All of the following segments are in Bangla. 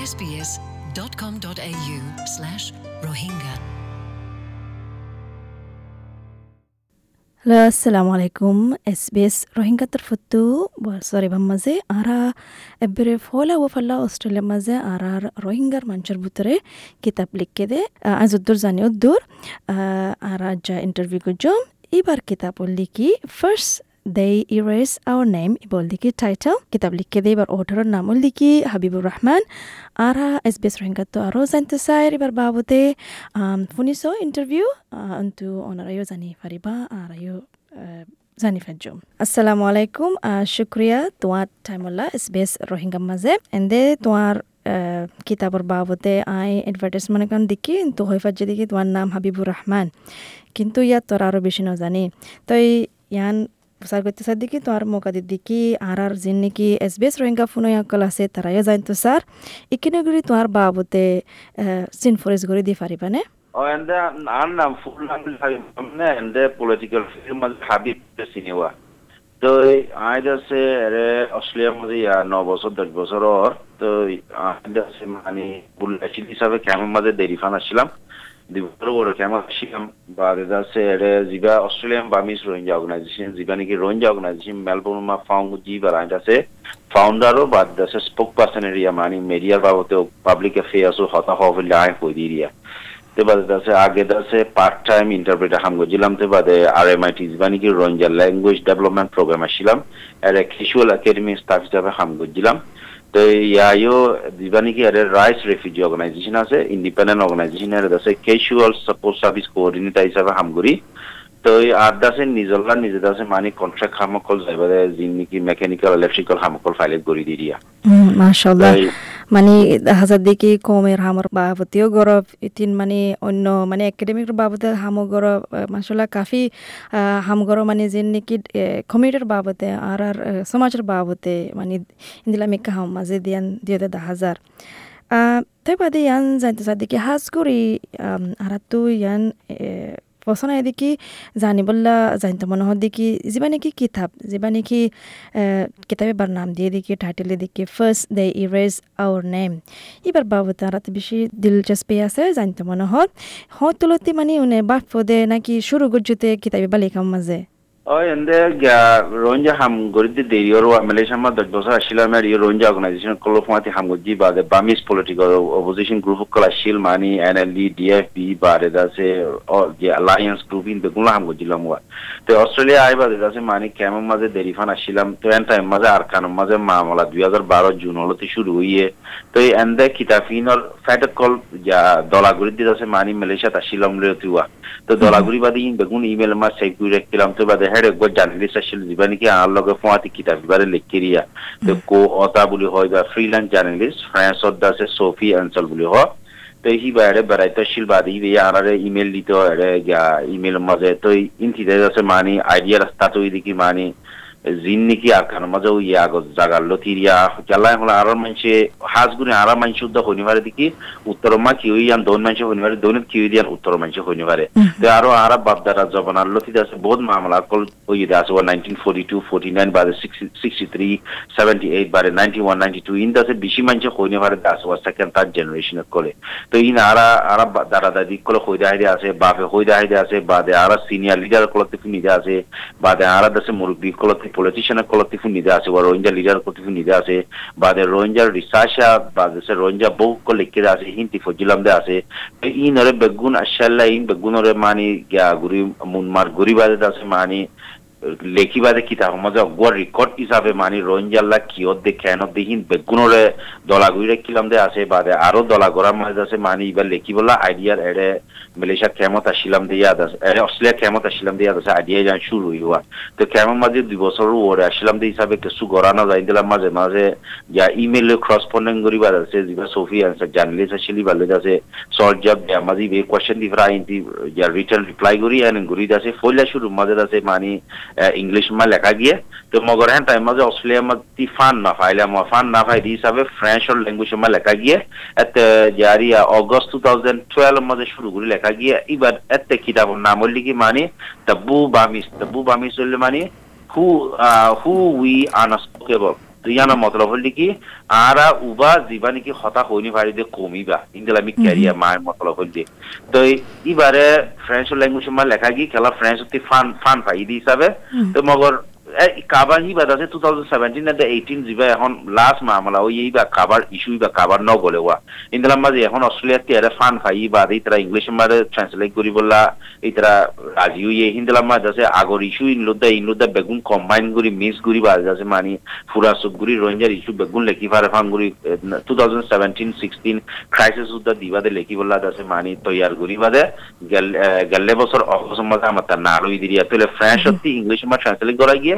sbs.com.au slash rohingya. হ্যালো আসসালামু আলাইকুম এস বি এস রোহিঙ্গা তরফতু সরিবার মাঝে আরা এবারে ফলা ও ফাল্লা অস্ট্রেলিয়ার মাঝে আর আর রোহিঙ্গার মানুষের ভিতরে কিতাব লিখে দে আজ উদ্দুর জানি উদ্দুর আর যা ইন্টারভিউ করছম এবার কিতাব লিখি first they erased our name বল লিখি টাইটেল কিতাব লিখে দে এবার অর্ডারের নামও লিখি হাবিবুর রহমান। আর এস বি এস রোহিঙ্গা তো আরও জানতে চাই, এবার বাবদে শুনিছ ইন্টারভিউ অন্তু অনারাইও জানি পারিবা আর আইও জানি ফাজ্জম আসসালামু আলাইকুম শুক্রিয়া তোমার টাইমল্লা এস বি এস রোহিঙ্গার মাঝে এন্দে তোমার কিতাবর বাবদে আই এডভার্টাইজমেন্ট এখন দেখি তো ফাজ্জে দেখি তোমার নাম হাবিবুর রহমান কিন্তু ইয়াত তোর আরও বেশি নজানি। তো ইয়ান প্রচার করতে দেখি তোমার মোকাদির দেখি আর আর যিন নাকি S B S Rohingya phone অকল আছে তারাইও জানতো স্যার ইকিনে গুড়ি তোমার বাবদে চিন ফরেজ করে দিয়ে Oh, and then our নাম full নাম মানে and the political film মানে হাবিব সিনেমা তো আইড আছে এরে অস্ট্রেলিয়ার মধ্যে ন বছর দশ বছর তো মানে বুল্লাচিল হিসাবে কেমন মাঝে দেরি ফান আসছিলাম কেমন আসছিলাম বা আছে এরে জিবা অস্ট্রেলিয়ান বামিস রোহিঙ্গা অর্গানাইজেশন জিবা নাকি রোহিঙ্গা অর্গানাইজেশন মেলবোর্ন মা জিবা আছে ফাউন্ডারও বা স্পোক পার্সন এরিয়া মানে মিডিয়ার পাবলিক দিয়া। bade dase আগে পার্ট টাইম ইন্টারপ্রেটার হাম গজিলাম তে বাদে আর এম আই টি জিবানি কি রঞ্জা ল্যাঙ্গুয়েজ ডেভেলপমেন্ট প্রোগ্রাম আসছিলাম এর একাডেমি স্টাফ হিসাবে হাম গজিলাম ইয়াইও জিবানি কি এর রাইস রেফিউজি অর্গানাইজেশন আছে অর্গানাইজেশন এর দাসে ক্যাজুয়াল সাপোর্ট সার্ভিস কোঅর্ডিনেটর হিসাবে হাম করি তো এই আর দাসে নিজল্লা নিজে দাসে মানে কন্ট্রাক্ট হামকল যাইবাদে যিন নাকি মেকানিক্যাল ইলেকট্রিক্যাল হামকল ফাইলেট কৰি দি দিয়া। মাশাআল্লাহ মানে হাজার দেখি কমের হামর বাবতীয় গরব ইতিন মানে অন্য মানে একাডেমিক বাবদে হাম গরব মাসাল্লাহ কাফি হাম গরব মানে যে নাকি কমিটির বাবদে আর আর সমাজের বাবদে মানে ইন্দিলা মেকা হাম মাঝে দিয়ান দিয়ে দা হাজার তাই বাদে ইয়ান জানতে দেখি হাজ করি আর তো ইয়ান পছন্দ দেখি, জানিবল্লা জানিত মনে দেখি যিবা নাকি কিতাব যিবা নাকি কিতাবে বার নাম দিয়ে দেখি টাইটেলে দেখি first they erased our name এবার বাবু তারা বেশি দিলচস্পি আছে, জানিত মনে হয়। মানে উনি বাপ দে নাকি শুরু গুজুতে কিতাবে বা লেখার মাঝে। Oh, and the Ronja Ham Guridi, the Euro Malaysia, the Dosa Shilama, Ronja organization, Kolofmati Hamuji, by the Burmese political opposition group, Kalashil Mani, NLD, DFB, by the or the alliance group in the Gula Hamujilamwa. The Australia, I was the Mani, Kamamaze, the Rifana Shilam, to enter Maza Arkan, Maza Mamala, the other Baro Juno, Shuru, তো এন্দে কিতাফিনর ফ্যাটক কল যা দলাগুড়ি দিতে মানি মালয়েশিয়া তাসিলাম লেতুয়া তো দলাগুড়ি বাদি বেগুন ইমেল মা সেভ করে রাখছিলাম তো বাদে হেড একবার জার্নালিস্ট আসছিল দিবা নাকি আর লগে ফোয়াতি কিতাব? বারে লিখিরিয়া তো কো অতা বুলি হয় বা ফ্রিল্যান্স জার্নালিস্ট ফ্রান্স দাসে সোফি অঞ্চল বুলি হয়। তো হি বাইরে বেড়াইতে শিল বাদি দিয়ে আনারে ইমেল দিত এরে ইমেল মাঝে তো ইনথিতে আছে মানি আইডিয়া রাস্তা তৈরি দেখি মানি। জিন্নিকি আকান মাঝে ওই আগত জাগার লতিরিয়া জ্বালাই হলো আর মানছে হাজ গুনে আর মানছে উদ্দা হইনিবারে দেখি উত্তর মা কি হই আন দোন মানছে হইনিবারে দোন কি হই দিয়ান উত্তর মানছে হইনিবারে তো আরও আর বাপদারা জবানার লতি আছে বহুত মামলা কল ওই দে আছে 1942 49 বারে 63 78 বারে 91 92 ইন দাসে বেশি মানছে হইনিবারে দাস ওয়া সেকেন্ড থার্ড জেনারেশন করে তো ইন আর আর দাদা দাদি কল হই দাইরে আছে বাপে হই দাইরে আছে বাদে আর সিনিয়র লিডার কলতে নিদে আছে বাদে আর দাসে মুরব্বি কলতে politician collective nida ase wa rohingya leader collective nida ase ba de rohingya researcher ba de se rohingya bo ko lekke ase hinti fojilam de ase in ore begun ashalla in begun ore mani gya guri mun mar guri ba de ase mani লেখিবাদে কিতাব মজা গোয়ার রেকর্ড হিসাবে মানি রঞ্জাল্লা কিয়ত দে কেন দেহিন বেগুনরে দলা গুইরে কিলাম দে আছে বাদে। আরও দলা গড়ার মাঝে আছে মানি, এবার লেখিবলা আইডিয়ার এড়ে মালয়েশিয়া কেমত আসিলাম দিয়ে আছে এড়ে অস্ট্রেলিয়া কেমত আসিলাম দিয়ে আছে আইডিয়া যান শুরু হইয়া। তো কেমন মাঝে দুই বছর ওরে আসিলাম দে, হিসাবে কিছু গড়ানো যাই দিলাম মাঝে মাঝে। যা ইমেল করসপন্ডেন্ট করিবার আছে, যেবা সোফি আনসার জার্নালিস্ট আসিলি ভালো আছে সল্ট জব দেয়া মাঝে বে কোয়েশ্চেন দিফরা ইনটি যা রিটার্ন রিপ্লাই করি, এন গরি আছে। ফইলা শুরু মাঝে আছে মানি ইংলিশ মা লেখা গিয়ে তো মগর হ্যাঁ তাই মাঝে অস্ট্রেলিয়া মা তি ফান না ফাইলে মা ফান না ফাই হিসাবে ফ্রেঞ্চ আর ল্যাঙ্গুয়েজ মা লেখা গিয়ে এত জারি অগস্ট টু থাউজেন্ড টুয়েলভ মাঝে শুরু করে লেখা গিয়ে এবার এতে কিতাব নাম হলি কি মানে তাবু বামিস তাবু বামিস হলে মানে হু হু উই আনস্পোকেবল ইয়ানা মতলব হল কি আরা উবা যিবা নাকি হতা হইনি পারি দে কমিবা। ইন্দিলা আমি ক্যারিয়ার মায়ের মতলব হল দিয়ে তো ইবারে ফ্রেঞ্চ ল্যাঙ্গুয়েজ মা লেখা কি খেলা ফ্রেঞ্চ অতি ফান ফান পাই দি হিসাবে তো মগর কাবার হি বাদ আছে two thousand seventeen and eighteen যিবা এখন লাস্ট মামলা ওই এই বা কাবার ইস্যু বা কাবার ন গলে ওয়া ইন্দিলাম মাঝে এখন অস্ট্রেলিয়া তিয়ারে ফান পাই বাদ, এই তারা ইংলিশ মারে ট্রান্সলেট করি বললা এই তারা রাজি হইয়ে হিন্দিলাম মাঝে আছে আগর ইস্যু ইনলুদা ইনলুদা বেগুন কম্বাইন করি মিস করি বাদ আছে মানে ফুরা সুপ গুরি রোহিঙ্গার ইস্যু বেগুন লেখি পারে ফান গুরি two thousand seventeen sixteen crisis উদ্দা দিবাদে, লেখি বললা আছে মানে তৈয়ার করি বাদে, গেলে বছর অবসর মাঝে আমার তার না আরোই দিরিয়া তাহলে ফ্রেঞ্চ সত্যি ইংলিশ মা ট্রান্সলেট করা গিয়ে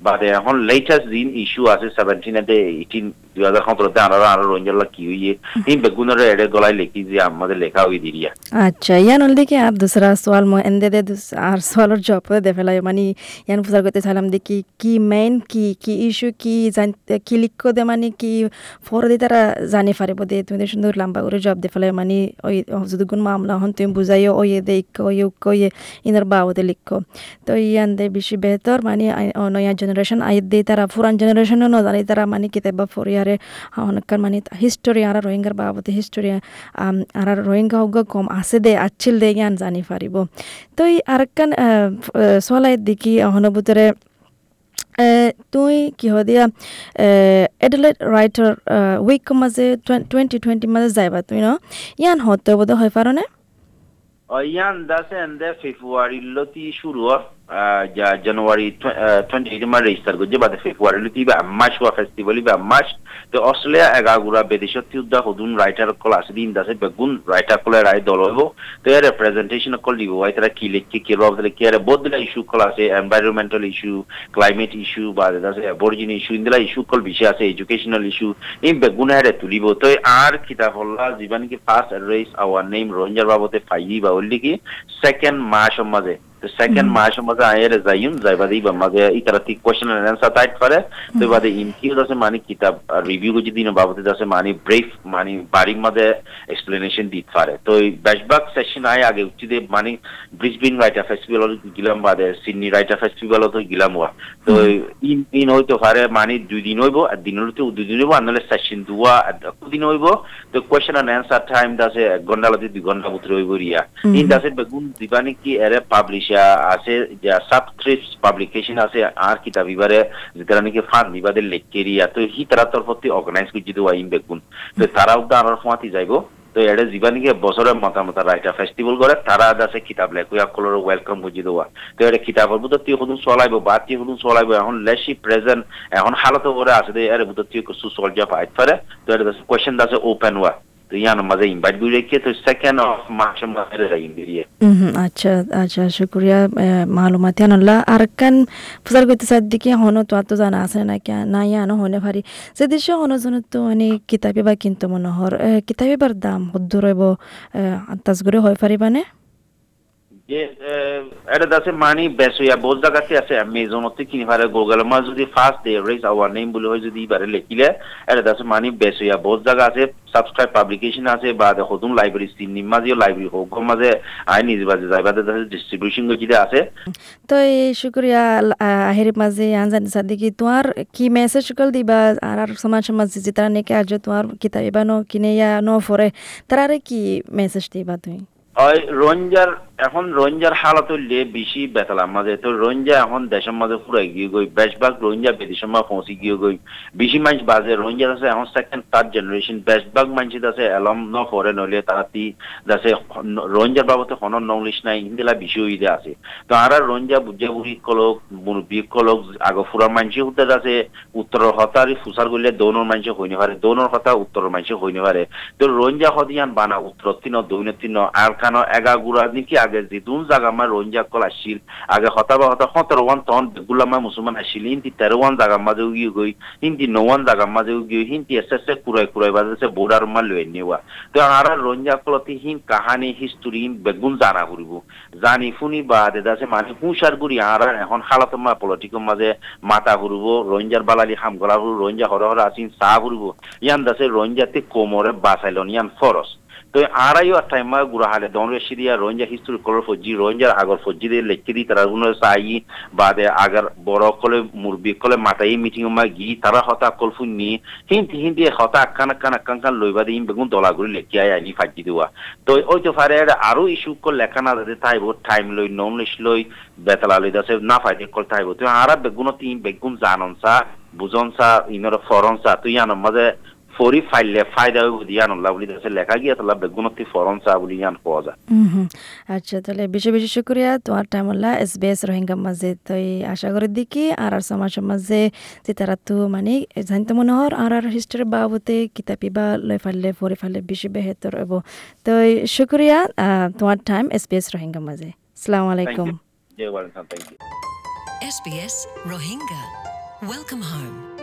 বাট এখন লেটেস্ট দিন ইস্যু আছে সেভেন্টিন এতে এইটিন দুই হাজার সতেরোতে আনারা আরও রঞ্জলা কি হইয়ে এই বেগুনের এডে গলায় লিখি যে আমাদের লেখা হই দিরিয়া আচ্ছা ইয়ান হল দেখি, আর দুসরা সওয়াল মই এন্দে দে আর সওয়ালর জব দে ফেলাই মানে ইয়ান ফুজার করতে চাইলাম দেখি, কি মেইন কি কি ইস্যু কি জানতে কি লিখ দে মানে কি ফর দে তারা জানি পারিব দে তুমি সুন্দর লম্বা করে জব দে ফেলাই মানে ওই যদি কোন মামলা হন, তুমি বুঝাইও, ওই দে ইক ওই ইক ওই ইনার বাবদে লিখ। তো ইয়ান দে বেশি বেহতর মানে নয়া জন জেনারেশন আই দে তারা পুরান জেনারেশন ন জানি তারা মানে কিতাবা ফরিয়ারে অনেককার মানে হিস্টোরি আর রোহিঙ্গার বাবদে হিস্টোরি আর রোহিঙ্গা হোক কম আছে দে আছিল দে জ্ঞান জানি পারিব তো এই আরেকখান চলাই দেখি অহনভূতরে তুই কিহ দিয়া এডলেট ৰাইটাৰ উইক মাজে টুৱেণ্টি টুৱেণ্টি মাজে যাইবা তুই ন ইয়ান হতে বোধ হয় পারনে ইয়ান দাসে এন্ডে ফেব্রুয়ারি লতি শুরু ja January 28 ma register gojje bade February luti ba March wa festival ba March to Australia ega gura bedeshot udda hodun writer kol asdi indase begun writer kol rai dolobo ya representation kol dibo ai tara ki lekki ki rob le ki bodla issue kol ase environmental issue climate issue ba dase aborigine issue indila issue kol bishay ase educational issue in begun hare tulibo to ar kitab holla jiban ki first address our name rohingya babote fayi ba olli ki second march maze second march maze ayer zayun zaibadi ba maze itarati question and answer type করে তো বাদে ইনকিউ দাসে মানে কিতাব রিভিউ দিন বাবতে দাসে মানে ব্রিফ মানে বারিক মাঝে এক্সপ্লেনেশন দিতে পারে তো বেশবাগ সেশন আয় আগে উচিত মানে ব্রিসবিন রাইটার ফেস্টিভ্যাল গিলাম বাদে সিডনি রাইটার ফেস্টিভ্যাল তো গিলাম হওয়া তো ইন ইন হইতে পারে মানে দুই দিন হইব আর দিন হইতে দুই দিন হইব আনলে সেশন দুয়া দিন হইব তো কোয়েশ্চেন এন্ড অ্যান্সার টাইম দাসে এক ঘণ্টা লতি দুই ঘণ্টা ভিতরে হইব রিয়া ইন দাসে বেগুন দিবানি কি এরে পাবলিশার আছে, যে সাবস্ক্রিপ্ট পাবলিকেশন আছে, আর কিতাব ইবারে যেটা নাকি ফান বিবাদের লেখকেরিয়া তো হি তারা তরফতে অর্গানাইজ করে যদি ওয়াইম বেগুন। তো তারাও তো আনার ফোঁয়াতি যাইব। তো এটা জীবানিকে বছরের মতামত রাইটার ফেস্টিভ্যাল করে, তারা আছে কিতাব লেখুয়া কলর ওয়েলকাম বুঝি দেওয়া তো এটা কিতাবের বুধ তুই হদুন চলাইব, বা তুই হদুন চলাইব, এখন লেসি প্রেজেন্ট এখন হালত করে আছে এর বুধ তুই সুসলজা পাইত পারে তো এটা কোয়েশ্চেন আছে ওপেন ওয়া ইনভাইট করে রেখে তো সেকেন্ড অফ মার্চ মাঝে রাইন দিয়ে আচ্ছা আচ্ছা শুক্রিয়া মালুমাত ইয়ানুল্লাহ আর কান ফুসার করতে সাদ দিকে হনো তো তো জানা আছে না কি না ইয়ানো হনে ভারি যে দেশে হনো জন তো মানে কিতাবে বা কিন্তু মনোহর কিতাবে বার দাম হদ্দু রইব আন্তাজ করে হয় পারিবানে এটা দাসে মানি বেসইয়া বহুত জায়গাতে আছে অ্যামাজনতে কিনি গুগল মা যদি first they erased our name বলে হয় যদি ইবারে লেখিলে, এটা দাসে মানি বেসইয়া বহুত জায়গা আছে। সাবস্ক্রাইব পাবলিকেশন আছে, বা হতুন লাইব্রেরি সিনি মাঝে লাইব্রেরি হোক মাঝে আই নিজ বাজে যাইবাতে দাসে ডিস্ট্রিবিউশন গজিতে আছে। তো এই শুক্রিয়া আহের মাঝে আনজান সাদিকি তোমার কি মেসেজ কল দিবা আর সমাজ সমাজ যে তারা নেকে আজ তোমার কিতাব বা নো কিনে, ইয়া নো ফরে তারারে কি মেসেজ দিবা তুমি? ওই রঞ্জার এখন রঞ্জার হালত হইলে বেশি বেতালাম মাঝে তো রঞ্জা এখন দেশের মাঝে ফুরাই গিয়ে গই, বেশভাগ রঞ্জা বিদেশের মা পৌঁছি গিয়ে গই। বেশি মানুষ বাজে রঞ্জা আছে, এখন সেকেন্ড থার্ড জেনারেশন বেশভাগ মানুষ আছে, এলম ন ফরে নলে তারা তি যাচ্ছে রঞ্জার বাবতে হনর নংলিশ নাই হিন্দিলা বেশি হইতে আছে। তো আর রঞ্জা বুঝা বুড়ি কলক, মুরব্বী কলক, আগ ফুরার মানুষ হতে আছে উত্তরের হতারি ফুসার গলে দৌনের মানুষ হইনি পারে, দৌনের হতা উত্তরের মানুষ হইনি পারে। তো রঞ্জা হদিয়ান বানা উত্তর তিন দৈন্য তিন আর খানো এগা গুড়া নাকি আগে জিদুন জাগা মা রঞ্জা কল আসিল। আগে হতা বা হতা সতেরো ওয়ান তখন বেগুলা মা মুসলমান আসিল। হিন্দি তেরো ওয়ান জাগা মাঝে উগিয়ে গই হিন্দি নওয়ান জাগা মাঝে উগিয়ে হিন্দি এসে এসে কুড়াই কুড়াই বাজে বোর্ডার মা লয়ে নেওয়া। তো আর রঞ্জা কলতে হিন কাহানি হিস্টোরি বেগুন জানা করিব। জানি ফুনি বা দেদাছে মানে হুঁশার গুড়ি আর এখন হালাত মা পলিটিকের মাঝে মাতা ঘুরব রঞ্জার বালালি হাম গলা ঘুরব রঞ্জা হর হর আসিন চাহ ঘুরব ইয়ান দাসে রঞ্জাতে কোমরে বাঁচাইলন ইয়ান ফরস তো আড়াইও টাইম গুড়া হালে। দন রেশিদিয়া রোহিঙ্গা হিস্টোরি কলর ফজি, রোহিঙ্গার আগর ফজি দিয়ে লেখি দি তারা উনো সাই, বাদে আগার বড় কলে মুরবি কলে মাতাই মিটিং মা গি তারা হতা কলফুন নি হিন্দি হিন্দি হতা আকান আকান আকান কান লইবা দি বেগুন দলাগুড়ি লেখি আই আইনি ফাজি দেওয়া। তো ওই তো ফারে আরও ইস্যু কল লেখা না দে তাইব টাইম লই নন লিস লই, বেতলা লই দাসে না ফাইদে কল তাইব তো আরা বেগুন তিন বেগুন জানন সা, বুঝন সা, ইনর ফরন সা, তুই আনো মাঝে ফরি ফাইলে ফায়দা হইব দিয়ান আল্লাহ বলি দাসে লেখা গিয়া তাহলে বেগুন তি ফরন সা বলি ইয়ান পাওয়া যায়। হুম আচ্ছা তাহলে বেশি বেশি শুক্রিয়া তোমার টাইম হল্লা এস বি এস রোহিঙ্গা মাঝে। তই আশা করি দেখি আর আর সমাজ মাঝে যে তারা তো মানে জানতে মনে হর আর আর হিস্টোরি বাবতে কিতাপি বা লই ফালে পড়ে ফালে বেশি বেহেতর হব তই শুক্রিয়া আহ, তোমার time S B S Rohingya মাঝে। আসসালামু আলাইকুম। ইউ জয় ওয়ালাইকুম thank you SBS Rohingya. Welcome home.